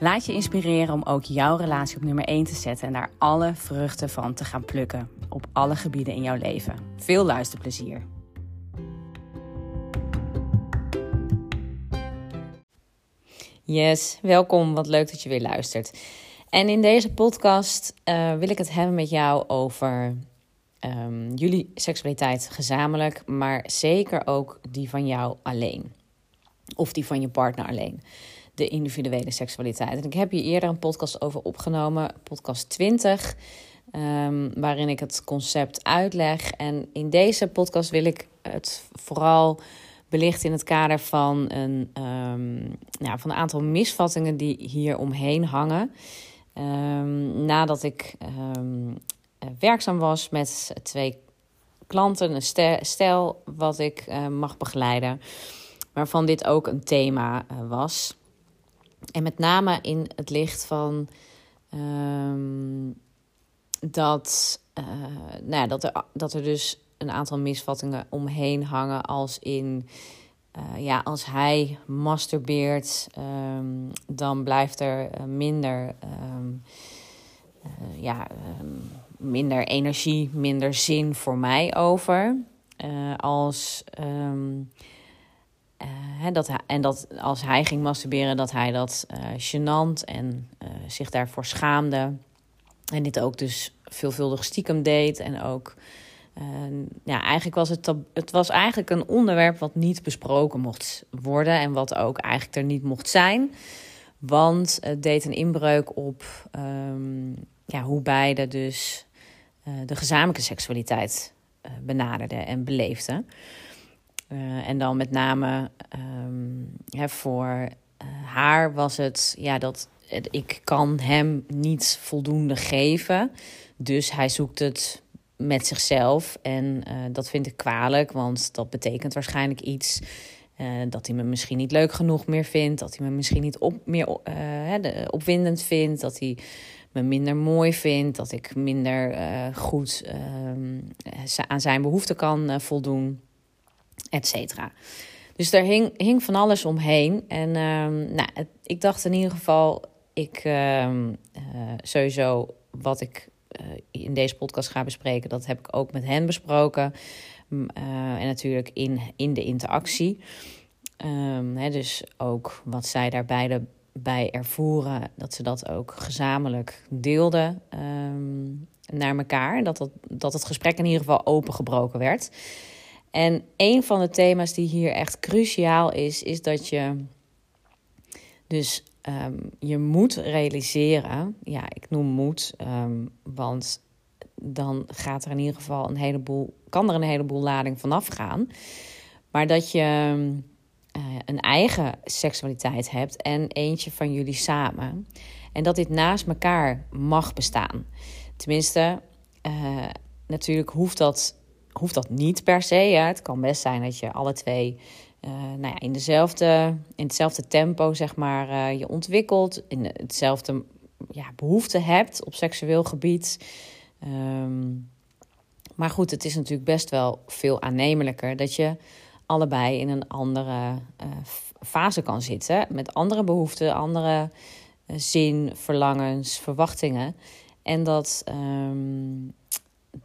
Laat je inspireren om ook jouw relatie op nummer 1 te zetten en daar alle vruchten van te gaan plukken op alle gebieden in jouw leven. Veel luisterplezier. Yes, welkom. Wat leuk dat je weer luistert. En in deze podcast uh, wil ik het hebben met jou over um, jullie seksualiteit gezamenlijk, maar zeker ook die van jou alleen. Of die van je partner alleen de individuele seksualiteit. En ik heb hier eerder een podcast over opgenomen, podcast 20, ehm, waarin ik het concept uitleg. En in deze podcast wil ik het vooral belichten in het kader van een, um, ja, van een aantal misvattingen die hier omheen hangen. Um, nadat ik werkzaam was met twee klanten, een stel wat ik uh, mag begeleiden, waarvan dit ook een thema uh, was. En met name in het licht van um, dat, uh, nou ja, dat, er, dat er dus een aantal misvattingen omheen hangen. Als in, uh, ja, als hij masturbeert, um, dan blijft er uh, minder, um, ja, minder energie, minder zin voor mij over. als uh, dat hij, en dat als hij ging masturberen, dat hij dat uh, gênant en uh, zich daarvoor schaamde. En dit ook dus veelvuldig stiekem deed. En ook, ja, eigenlijk was het, het was eigenlijk een onderwerp wat niet besproken mocht worden. En wat ook eigenlijk er niet mocht zijn. Want het deed een inbreuk op um, ja, hoe beide dus de gezamenlijke seksualiteit benaderden en beleefden. Uh, en dan met name um, voor uh, haar was het ja, dat ik kan hem niet voldoende geven. Dus hij zoekt het met zichzelf. En uh, dat vind ik kwalijk, want dat betekent waarschijnlijk iets. dat hij me misschien niet leuk genoeg meer vindt. Dat hij me misschien niet op, meer de, opwindend vindt. Dat hij me minder mooi vindt. Dat ik minder goed ehm, aan zijn behoeften kan voldoen et cetera. Dus daar hing, hing van alles omheen. En um, nou, ik dacht in ieder geval, ik uh, sowieso wat ik uh, in deze podcast ga bespreken, dat heb ik ook met hen besproken. Uh, en natuurlijk in, in de interactie. Um, hè, dus ook wat zij daar beide bij ervoeren, dat ze dat ook gezamenlijk deelden naar elkaar. Dat, dat, dat het gesprek in ieder geval opengebroken werd. En een van de thema's die hier echt cruciaal is, is dat je dus um, je moet realiseren. Ja, ik noem moet, um, want dan gaat er in ieder geval een heleboel, kan er een heleboel lading vanaf gaan. Maar dat je uh, een eigen seksualiteit hebt en eentje van jullie samen. En dat dit naast elkaar mag bestaan. Tenminste, uh, natuurlijk hoeft dat hoeft dat niet per se. Ja. Het kan best zijn dat je alle twee uh, nou ja, in, dezelfde, in hetzelfde tempo zeg maar, uh, je ontwikkelt. In hetzelfde ja, behoefte hebt op seksueel gebied. Um, maar goed, het is natuurlijk best wel veel aannemelijker dat je allebei in een andere uh, fase kan zitten. Met andere behoeften, andere zin, verlangens, verwachtingen. En dat, ehm,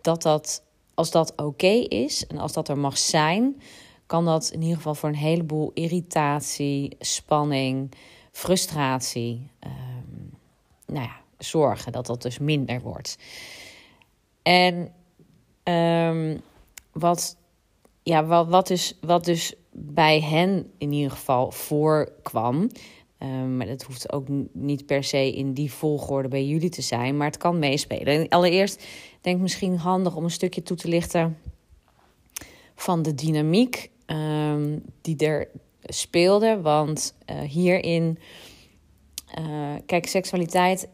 dat, dat als dat oké is en als dat er mag zijn, kan dat in ieder geval voor een heleboel irritatie, spanning, frustratie, um, nou ja, zorgen dat dat dus minder wordt. En um, wat, ja, wat, wat, dus, wat dus bij hen in ieder geval voorkwam. Um, maar dat hoeft ook niet per se in die volgorde bij jullie te zijn, maar het kan meespelen. En allereerst denk misschien handig om een stukje toe te lichten van de dynamiek um, die er speelde. Want uh, hierin, uh, kijk, seksualiteit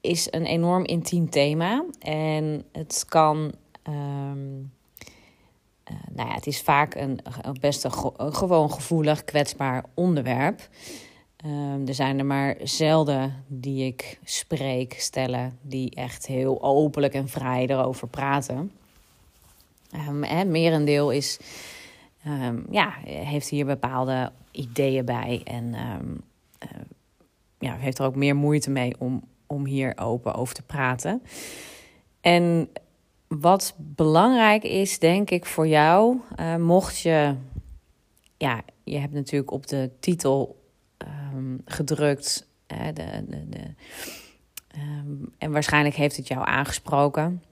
is een enorm intiem thema. En het kan. Um, uh, nou ja, het is vaak een, best een, gewoon gevoelig, kwetsbaar onderwerp. Um, er zijn er maar zelden die ik spreek, stellen, die echt heel openlijk en vrij erover praten. Um, en merendeel is, um, ja, heeft hier bepaalde ideeën bij en uh, ja, heeft er ook meer moeite mee om, om hier open over te praten. En wat belangrijk is, denk ik, voor jou, uh, mocht je, ja, je hebt natuurlijk op de titel gedrukt. de, de, de, um, en waarschijnlijk heeft het jou aangesproken.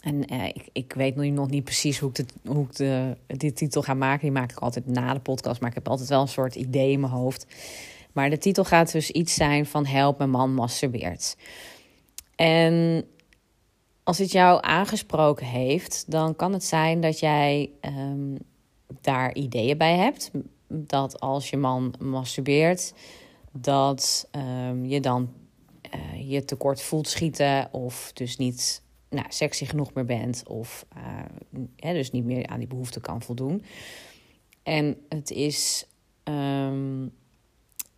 En uh, ik, ik weet nu nog niet precies hoe ik, de, hoe ik de, die titel ga maken. Die maak ik altijd na de podcast. Maar ik heb altijd wel een soort idee in mijn hoofd. Maar de titel gaat dus iets zijn van help, mijn man masturbeert. En als het jou aangesproken heeft, dan kan het zijn dat jij um, daar ideeën bij hebt dat als je man masturbeert, dat um, je dan uh, je tekort voelt schieten of dus niet nou, sexy genoeg meer bent of uh, dus niet meer aan die behoefte kan voldoen. En het is um,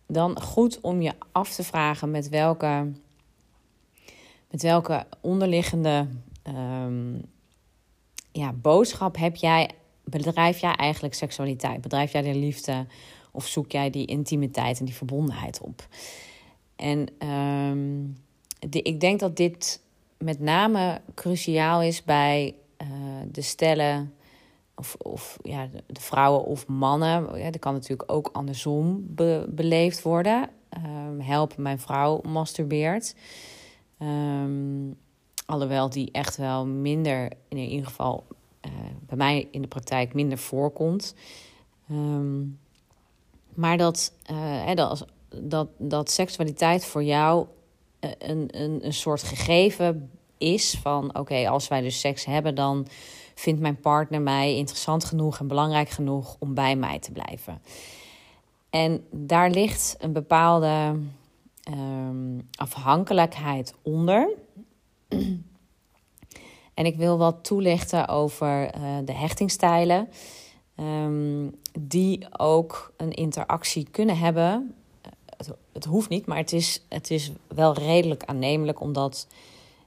dan goed om je af te vragen met welke, met welke onderliggende um, ja, boodschap heb jij bedrijf jij eigenlijk seksualiteit? Bedrijf jij de liefde? Of zoek jij die intimiteit en die verbondenheid op? En um, de, ik denk dat dit met name cruciaal is bij uh, de stellen, of, of ja, de, vrouwen of mannen. Ja, dat kan natuurlijk ook andersom be, beleefd worden. Um, help, mijn vrouw masturbeert. Um, alhoewel die echt wel minder, in ieder geval uh, bij mij in de praktijk minder voorkomt. Um, maar dat, uh, dat, dat, dat seksualiteit voor jou eh, een, een, een soort gegeven is van oké, als wij dus seks hebben, dan vindt mijn partner mij interessant genoeg en belangrijk genoeg om bij mij te blijven. En daar ligt een bepaalde um, afhankelijkheid onder. En ik wil wat toelichten over uh, de hechtingstijlen. Um, die ook een interactie kunnen hebben. Het, het, hoeft niet, maar het is, het is wel redelijk aannemelijk, omdat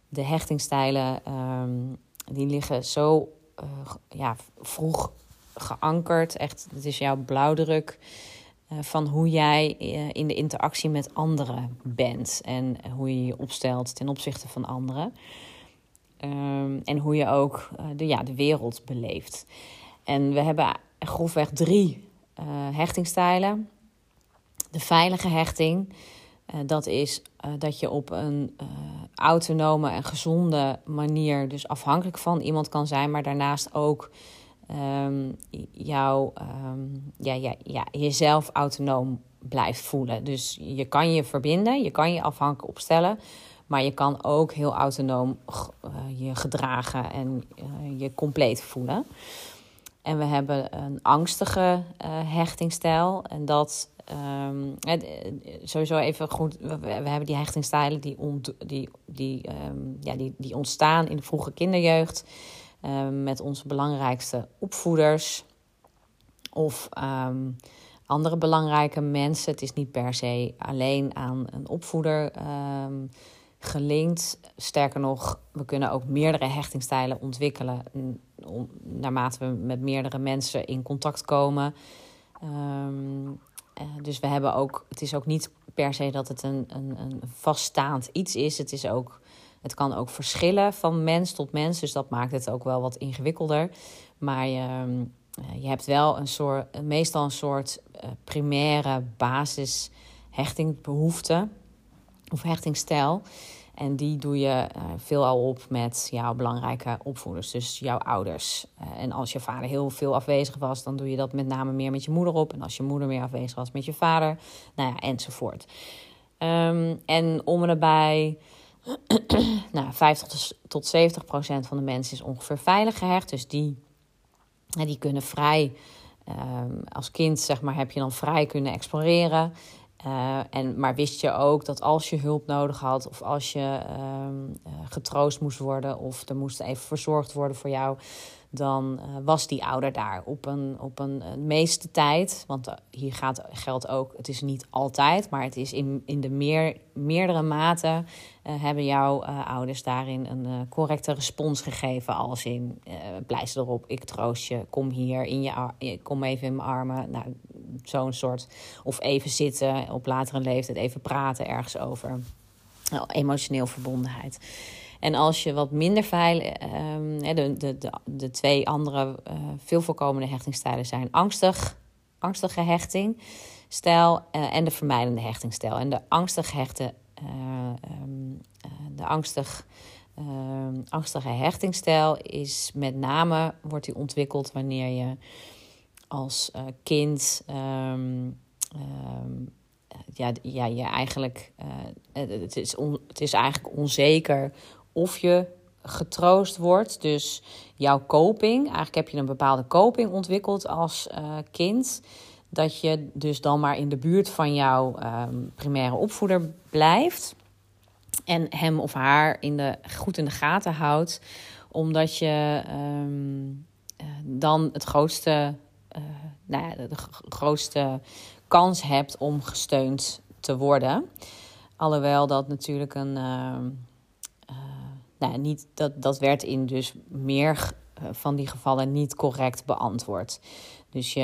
de hechtingstijlen um, die liggen zo uh, ja, vroeg geankerd. Echt, het is jouw blauwdruk uh, van hoe jij in de interactie met anderen bent en hoe je je opstelt ten opzichte van anderen. Um, en hoe je ook uh, de, ja, de wereld beleeft. En we hebben grofweg drie uh, hechtingstijlen. De veilige hechting, uh, dat is dat je op een autonome en gezonde manier, dus afhankelijk van iemand kan zijn, maar daarnaast ook um, jou, um, ja, ja, ja, jezelf autonoom blijft voelen. Dus je kan je verbinden, je kan je afhankelijk opstellen, maar je kan ook heel autonoom je gedragen en uh, je compleet voelen. En we hebben een angstige uh, hechtingstijl. En dat um, sowieso even goed. We, hebben die hechtingstijlen die, ont, die, die, um, ja, die, die ontstaan in de vroege kinderjeugd. Um, met onze belangrijkste opvoeders. Of andere belangrijke mensen. Het is niet per se alleen aan een opvoeder gelinkt. Sterker nog, we kunnen ook meerdere hechtingstijlen ontwikkelen naarmate we met meerdere mensen in contact komen. Um, dus we hebben ook, het is ook niet per se dat het een, een, een vaststaand iets is. Het, is ook, het kan ook verschillen van mens tot mens. Dus dat maakt het ook wel wat ingewikkelder. Maar je, eh, je hebt wel een soort, meestal een soort uh, primaire basis hechtingbehoefte of hechtingstijl. En die doe je uh, veelal op met jouw belangrijke opvoeders, dus jouw ouders. Uh, en als je vader heel veel afwezig was, dan doe je dat met name meer met je moeder op. En als je moeder meer afwezig was, met je vader. Nou ja, enzovoort. Um, en om en nou, 50 tot 70 procent van de mensen is ongeveer veilig gehecht. Dus die, die kunnen vrij, um, als kind zeg maar, heb je dan vrij kunnen exploreren. Uh, en, maar wist je ook dat als je hulp nodig had, of als je uh, getroost moest worden, of er moest even verzorgd worden voor jou, dan uh, was die ouder daar op een, op een meeste tijd. Want hier gaat, geldt ook, het is niet altijd, maar het is in, in de meer, meerdere mate hebben jouw ouders daarin een correcte respons gegeven. Als in pleister erop, ik troost je, kom hier, in je kom even in mijn armen. Nou, zo'n soort. Of even zitten op latere leeftijd, even praten ergens over. Nou, emotioneel verbondenheid. En als je wat minder veilig. Um, de, de, de, de twee andere uh, veel voorkomende hechtingstijlen zijn angstig, angstige hechting. Stijl uh, en de vermijdende hechtingstijl. En de angstig hechten, uh, um, de angstig, ehm, angstige hechtingstijl is met name wordt die ontwikkeld wanneer je als uh, kind um, um, ja, ja, je eigenlijk, uh, het, is on, het is eigenlijk onzeker of je getroost wordt. Dus jouw coping, eigenlijk heb je een bepaalde coping ontwikkeld als uh, kind. Dat je dus dan maar in de buurt van jouw um, primaire opvoeder blijft. En hem of haar in de, goed in de gaten houdt. Omdat je dan het grootste uh, nou ja, de, grootste kans hebt om gesteund te worden. Alhoewel dat natuurlijk een. Uh, uh, nou, niet, dat, dat werd in dus meer van die gevallen niet correct beantwoord. Dus je,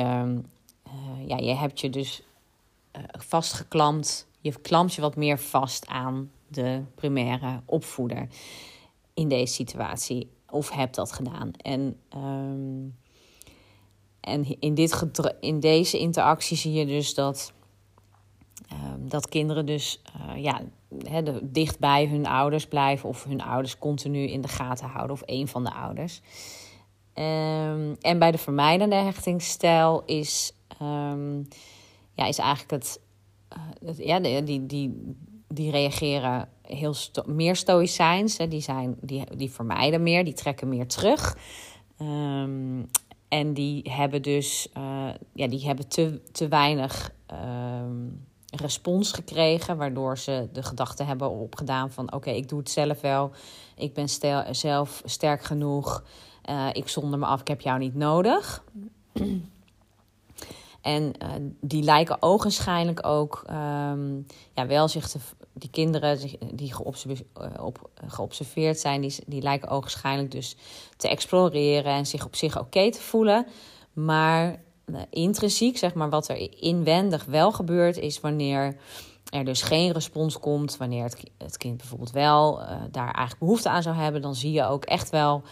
ja, je hebt je dus vastgeklampt. Je klampt je wat meer vast aan de primaire opvoeder in deze situatie. Of hebt dat gedaan. En. Um, en in, dit in deze interactie zie je dus dat, uh, dat kinderen dus uh, ja, de, dicht bij hun ouders blijven of hun ouders continu in de gaten houden of een van de ouders. Um, en bij de vermijdende hechtingsstijl is, um, ja, is eigenlijk het, uh, het ja, die, die, die reageren heel meer stoïcijns. Die, zijn, die, die vermijden meer, die trekken meer terug. Um, en die hebben dus uh, ja, die hebben te, te weinig uh, respons gekregen, waardoor ze de gedachte hebben opgedaan van oké, ik doe het zelf wel. Ik ben stel, zelf sterk genoeg. Uh, ik zonder me af, ik heb jou niet nodig. En uh, die lijken ogenschijnlijk ook um, ja, wel zich te, die kinderen die geobserveerd, eh, geobserveerd zijn, die, die lijken ogenschijnlijk dus te exploreren en zich op zich oké te voelen. Maar uh, intrinsiek, zeg maar, wat er inwendig wel gebeurt, is wanneer er dus geen respons komt, wanneer het, het kind bijvoorbeeld wel uh, daar eigenlijk behoefte aan zou hebben, dan zie je ook echt wel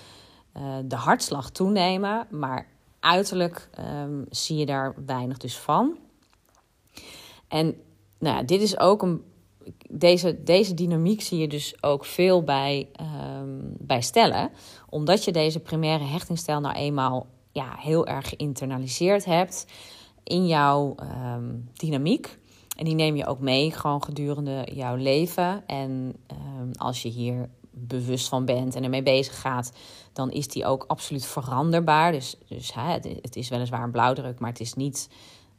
de hartslag toenemen. Maar uiterlijk um, zie je daar weinig dus van. En nou dit is ook een. Deze, deze dynamiek zie je dus ook veel bij, um, bij stellen. Omdat je deze primaire hechtingsstijl nou eenmaal ja, heel erg geïnternaliseerd hebt in jouw um, dynamiek. En die neem je ook mee gewoon gedurende jouw leven. En als je hier bewust van bent en ermee bezig gaat, dan is die ook absoluut veranderbaar. Dus, dus hè, het, is weliswaar een blauwdruk, maar het is niet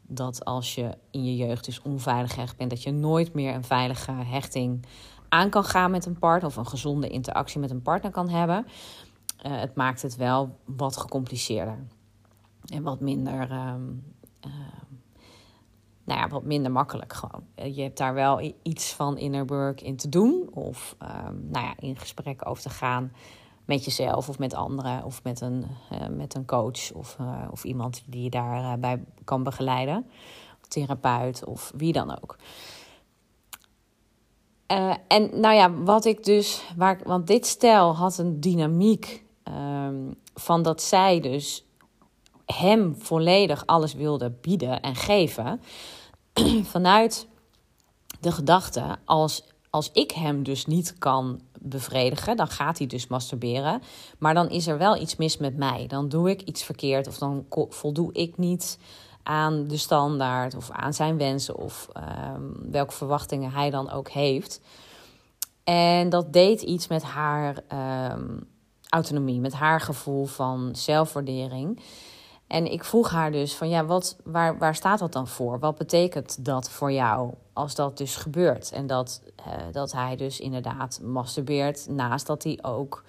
dat als je in je jeugd dus onveilig hecht bent, dat je nooit meer een veilige hechting aan kan gaan met een partner of een gezonde interactie met een partner kan hebben. Uh, het maakt het wel wat gecompliceerder en wat minder. Uh, uh, nou ja, wat minder makkelijk gewoon. Je hebt daar wel iets van inner work in te doen. Of um, nou ja, in gesprek over te gaan met jezelf of met anderen. Of met een, uh, met een coach of, uh, of iemand die je daarbij uh, kan begeleiden. Therapeut of wie dan ook. En nou ja, wat ik dus, waar, want dit stel had een dynamiek um, van dat zij dus hem volledig alles wilde bieden en geven. Vanuit de gedachte, als, als ik hem dus niet kan bevredigen, dan gaat hij dus masturberen. Maar dan is er wel iets mis met mij. Dan doe ik iets verkeerd of dan voldoe ik niet aan de standaard of aan zijn wensen of um, welke verwachtingen hij dan ook heeft. En dat deed iets met haar um, autonomie, met haar gevoel van zelfwaardering. En ik vroeg haar dus van ja, wat, waar, waar staat dat dan voor? Wat betekent dat voor jou als dat dus gebeurt? En dat, uh, dat hij dus inderdaad masturbeert naast dat hij ook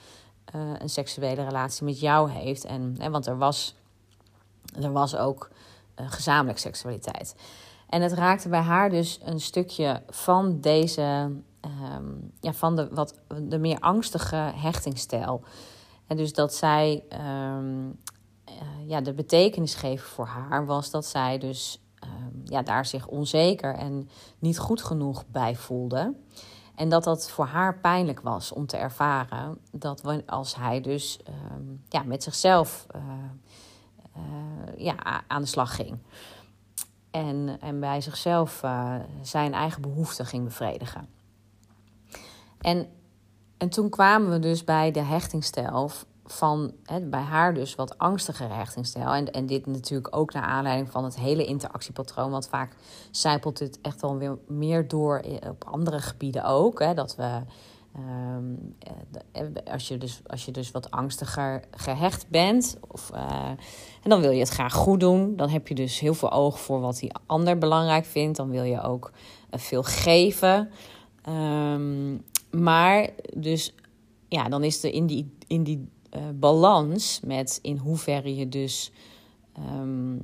uh, een seksuele relatie met jou heeft. En, hè, want er was, er was ook uh, gezamenlijk seksualiteit. En het raakte bij haar dus een stukje van deze, um, ja, van de, wat, de meer angstige hechtingstijl. En dus dat zij uh, ja, de betekenis geven voor haar was dat zij dus ja, daar zich onzeker en niet goed genoeg bij voelde. En dat dat voor haar pijnlijk was om te ervaren dat als hij dus um, ja, met zichzelf uh, uh, ja, aan de slag ging. En, en bij zichzelf uh, zijn eigen behoeften ging bevredigen. En, en toen kwamen we dus bij de hechtingstijl van hè, bij haar dus wat angstige hechtingstijl. En, en dit natuurlijk ook naar aanleiding van het hele interactiepatroon. Want vaak zijpelt dit echt wel weer meer door op andere gebieden ook. Hè, dat we. Um, als, je dus, als je dus wat angstiger gehecht bent, of, uh, en dan wil je het graag goed doen, dan heb je dus heel veel oog voor wat die ander belangrijk vindt. Dan wil je ook veel geven. Um, maar dus ja, dan is er in die, in die uh, balans met in hoeverre je dus um,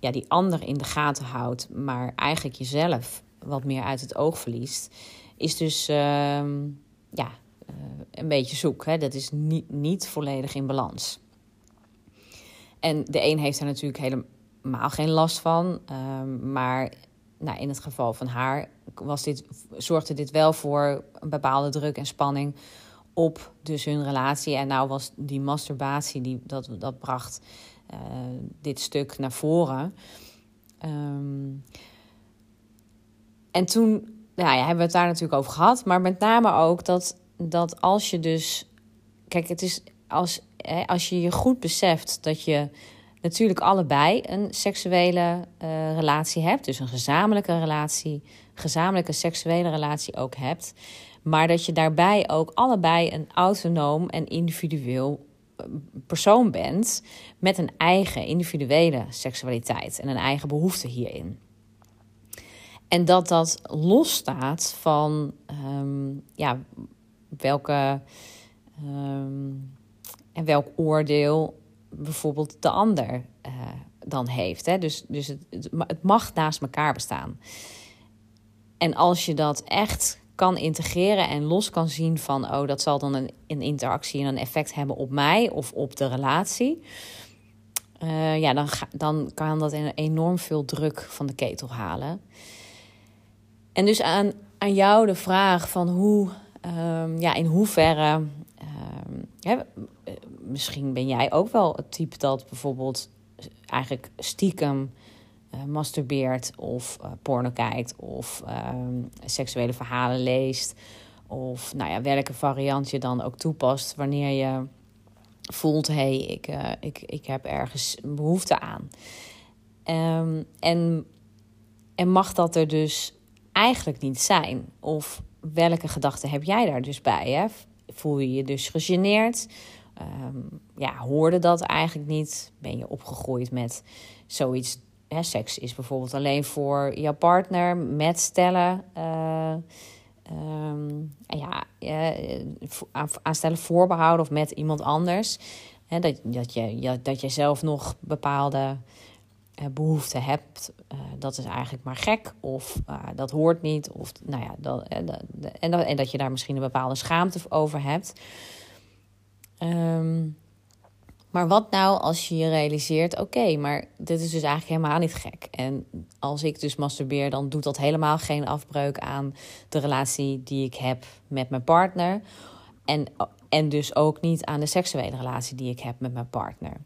ja, die ander in de gaten houdt, maar eigenlijk jezelf wat meer uit het oog verliest, is dus um, ja, uh, een beetje zoek. Hè? Dat is niet, niet volledig in balans. En de een heeft er natuurlijk helemaal geen last van, um, maar nou, in het geval van haar was dit, zorgde dit wel voor een bepaalde druk en spanning op dus hun relatie. En nou was die masturbatie, die, dat, dat bracht uh, dit stuk naar voren. Um, en toen nou ja, hebben we het daar natuurlijk over gehad. Maar met name ook dat, dat als je dus... Kijk, het is als, hè, als je je goed beseft dat je natuurlijk allebei een seksuele uh, relatie hebt. Dus een gezamenlijke relatie, gezamenlijke seksuele relatie ook hebt. Maar dat je daarbij ook allebei een autonoom en individueel eh, persoon bent met een eigen individuele seksualiteit en een eigen behoefte hierin. En dat dat losstaat van um, ja, welke um, en welk oordeel bijvoorbeeld de ander uh, dan heeft. Hè? Dus, dus het, het mag naast elkaar bestaan. En als je dat echt kan integreren en los kan zien van, oh, dat zal dan een, een interactie en een effect hebben op mij of op de relatie. Uh, ja, dan, ga, dan kan dat enorm veel druk van de ketel halen. En dus aan, aan jou de vraag van hoe, um, ja, in hoeverre, ja, misschien ben jij ook wel het type dat bijvoorbeeld eigenlijk stiekem uh, masturbeert of uh, porno kijkt of uh, seksuele verhalen leest. Of nou ja, welke variant je dan ook toepast wanneer je voelt: hé, hey, ik, eh, ik, ik heb ergens behoefte aan. Um, en, en mag dat er dus eigenlijk niet zijn? Of welke gedachten heb jij daar dus bij? Hè? Voel je je dus gegeneerd? Um, ja, hoorde dat eigenlijk niet? Ben je opgegroeid met zoiets hè, seks is bijvoorbeeld alleen voor jouw partner met stellen. Uh, um, ja, uh, aan stellen voorbehouden of met iemand anders. Hè, dat, dat, je, dat je zelf nog bepaalde uh, behoeften hebt. dat is eigenlijk maar gek. Of dat hoort niet. Of, nou ja, dat, en dat je daar misschien een bepaalde schaamte over hebt. Um, Maar wat nou als je je realiseert: oké, maar dit is dus eigenlijk helemaal niet gek. En als ik dus masturbeer, dan doet dat helemaal geen afbreuk aan de relatie die ik heb met mijn partner. En, en dus ook niet aan de seksuele relatie die ik heb met mijn partner.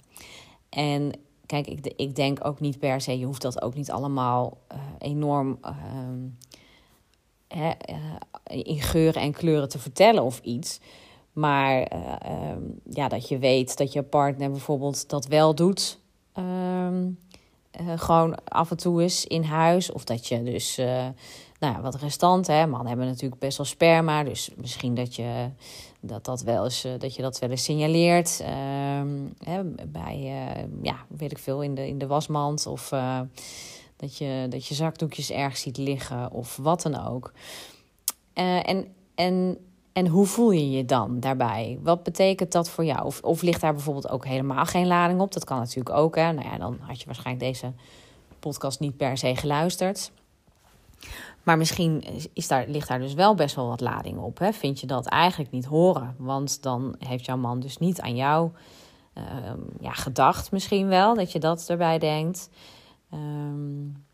En kijk, ik, ik denk ook niet per se, je hoeft dat ook niet allemaal uh, enorm hè, uh, in geuren en kleuren te vertellen of iets. Maar uh, ja, dat je weet dat je partner bijvoorbeeld dat wel doet. Uh, gewoon af en toe is in huis. Of dat je dus uh, nou ja, wat restant. Hè. Mannen hebben natuurlijk best wel sperma. Dus misschien dat je dat, dat, wel eens, dat, je dat wel eens signaleert. Ehm, hè, bij, ja, weet ik veel, in de, in de wasmand. Of dat, je, dat je zakdoekjes ergens ziet liggen. Of wat dan ook. en, en en hoe voel je je dan daarbij? Wat betekent dat voor jou? Of, of ligt daar bijvoorbeeld ook helemaal geen lading op? Dat kan natuurlijk ook. Hè? Nou ja, dan had je waarschijnlijk deze podcast niet per se geluisterd. Maar misschien is daar, ligt daar dus wel best wel wat lading op. Hè? Vind je dat eigenlijk niet horen? Want dan heeft jouw man dus niet aan jou uh, ja, gedacht, misschien wel, dat je dat erbij denkt. Um,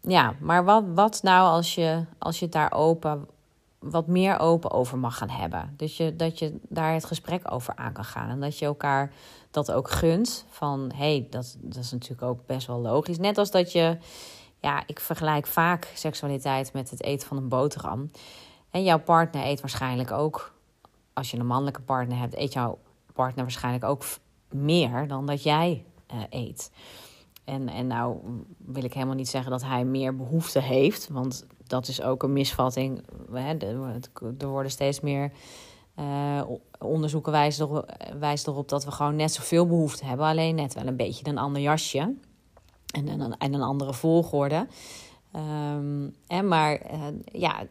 ja, maar wat, wat nou als je, als je het daar open wat meer open over mag gaan hebben. Dus je, dat je daar het gesprek over aan kan gaan. En dat je elkaar dat ook gunt. Van hé, hey, dat, dat is natuurlijk ook best wel logisch. Net als dat je, ja, ik vergelijk vaak seksualiteit met het eten van een boterham. En jouw partner eet waarschijnlijk ook, als je een mannelijke partner hebt, eet jouw partner waarschijnlijk ook meer dan dat jij uh, eet. En, en nou wil ik helemaal niet zeggen dat hij meer behoefte heeft, want dat is ook een misvatting. Er worden steeds meer uh, onderzoeken wijzen erop, erop dat we gewoon net zoveel behoefte hebben, alleen net wel een beetje een ander jasje en een, en een andere volgorde. En maar uh, ja,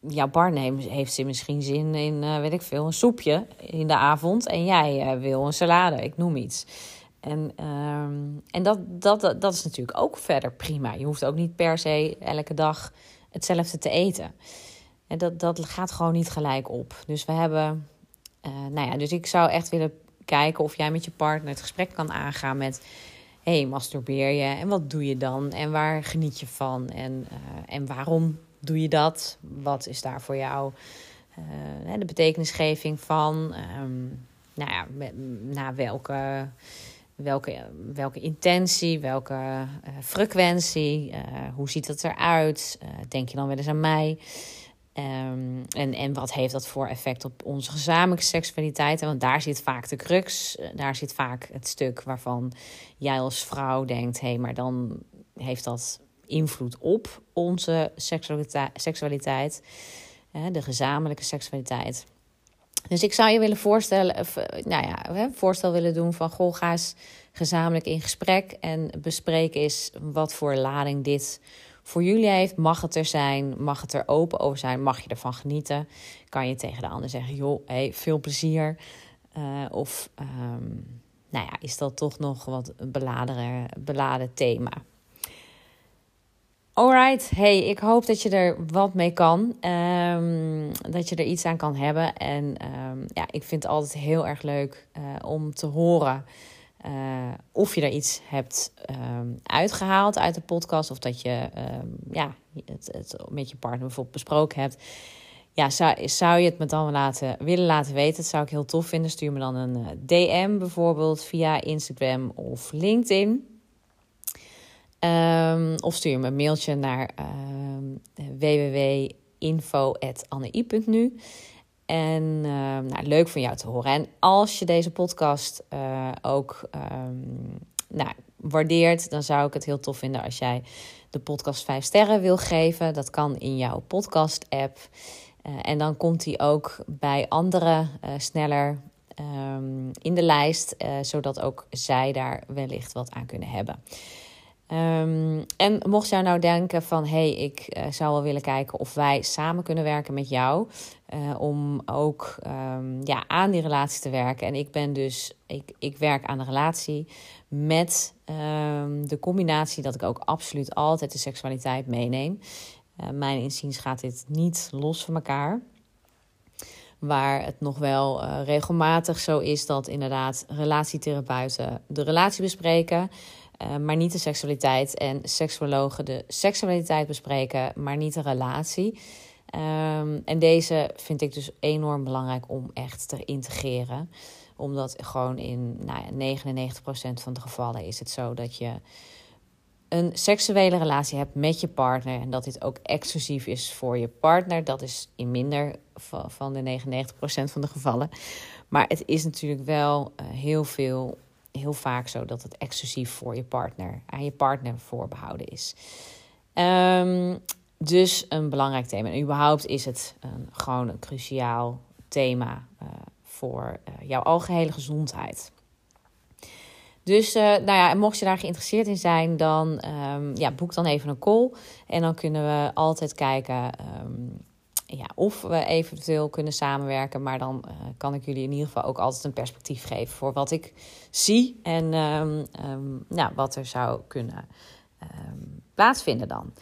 jouw partner heeft ze misschien zin in, uh, weet ik veel, een soepje in de avond en jij wil een salade, ik noem iets. En, um, en dat, dat, dat is natuurlijk ook verder prima. Je hoeft ook niet per se elke dag hetzelfde te eten. En dat, dat gaat gewoon niet gelijk op. Dus we hebben, uh, nou ja, dus ik zou echt willen kijken of jij met je partner het gesprek kan aangaan met: hey, masturbeer je en wat doe je dan en waar geniet je van en, uh, en waarom doe je dat? Wat is daar voor jou uh, de betekenisgeving van? Um, nou ja, naar welke welke, welke intentie, welke uh, frequentie, uh, hoe ziet het eruit? Uh, denk je dan wel eens aan mij? Um, en, en wat heeft dat voor effect op onze gezamenlijke seksualiteit? Want daar zit vaak de crux, daar zit vaak het stuk waarvan jij als vrouw denkt: hé, hey, maar dan heeft dat invloed op onze seksualiteit de gezamenlijke seksualiteit. Dus ik zou je willen voorstellen, of, eh, nou ja, voorstel willen doen van goh, ga eens gezamenlijk in gesprek en bespreek eens wat voor lading dit voor jullie heeft. Mag het er zijn? Mag het er open over zijn? Mag je ervan genieten? Kan je tegen de ander zeggen, joh, hey, veel plezier. Uh, of um, nou ja, is dat toch nog wat beladen, beladen thema? Alright, hey, ik hoop dat je er wat mee kan. Um, dat je er iets aan kan hebben. En um, ja, ik vind het altijd heel erg leuk uh, om te horen uh, of je er iets hebt um, uitgehaald uit de podcast. Of dat je ja, het, het, met je partner bijvoorbeeld besproken hebt. Ja, zou, zou je het me dan willen laten weten? Dat zou ik heel tof vinden. Stuur me dan een eh, DM bijvoorbeeld via Instagram of LinkedIn. Um, of stuur me een mailtje naar um, www.info.annei.nu. En uh, nou, leuk van jou te horen. En als je deze podcast uh, ook nou, waardeert, dan zou ik het heel tof vinden als jij de podcast 5 sterren wil geven. Dat kan in jouw podcast-app. Uh, en dan komt die ook bij anderen uh, sneller in de lijst, zodat ook zij daar wellicht wat aan kunnen hebben. Um, en mocht jij nou denken van hey, ik uh, zou wel willen kijken of wij samen kunnen werken met jou. Uh, om ook um, ja, aan die relatie te werken. En ik ben dus, ik, ik werk aan de relatie met um, de combinatie dat ik ook absoluut altijd de seksualiteit meeneem. Uh, mijn inziens gaat dit niet los van elkaar. waar het nog wel regelmatig zo is dat inderdaad relatietherapeuten de relatie bespreken, uh, maar niet de seksualiteit. En seksuologen de seksualiteit bespreken, maar niet de relatie. Um, en deze vind ik dus enorm belangrijk om echt te integreren. Omdat gewoon in nou ja, 99% van de gevallen is het zo dat je een seksuele relatie hebt met je partner en dat dit ook exclusief is voor je partner, dat is in minder van de 99% van de gevallen. Maar het is natuurlijk wel uh, heel veel, heel vaak zo dat het exclusief voor je partner, aan je partner voorbehouden is. Um, dus een belangrijk thema. En überhaupt is het een, gewoon een cruciaal thema uh, voor uh, jouw algehele gezondheid. Dus uh, nou ja, mocht je daar geïnteresseerd in zijn, dan um, ja, boek dan even een call. En dan kunnen we altijd kijken um, ja, of we eventueel kunnen samenwerken. Maar dan uh, kan ik jullie in ieder geval ook altijd een perspectief geven voor wat ik zie en um, wat er zou kunnen plaatsvinden dan.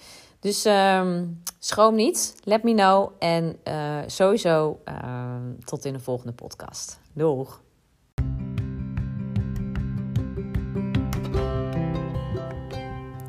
Dus schroom niet, let me know. En uh, sowieso tot in de volgende podcast. Doeg!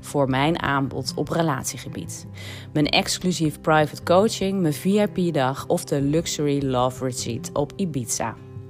voor mijn aanbod op relatiegebied. Mijn exclusief private coaching, mijn VIP-dag of de Luxury Love Retreat op Ibiza.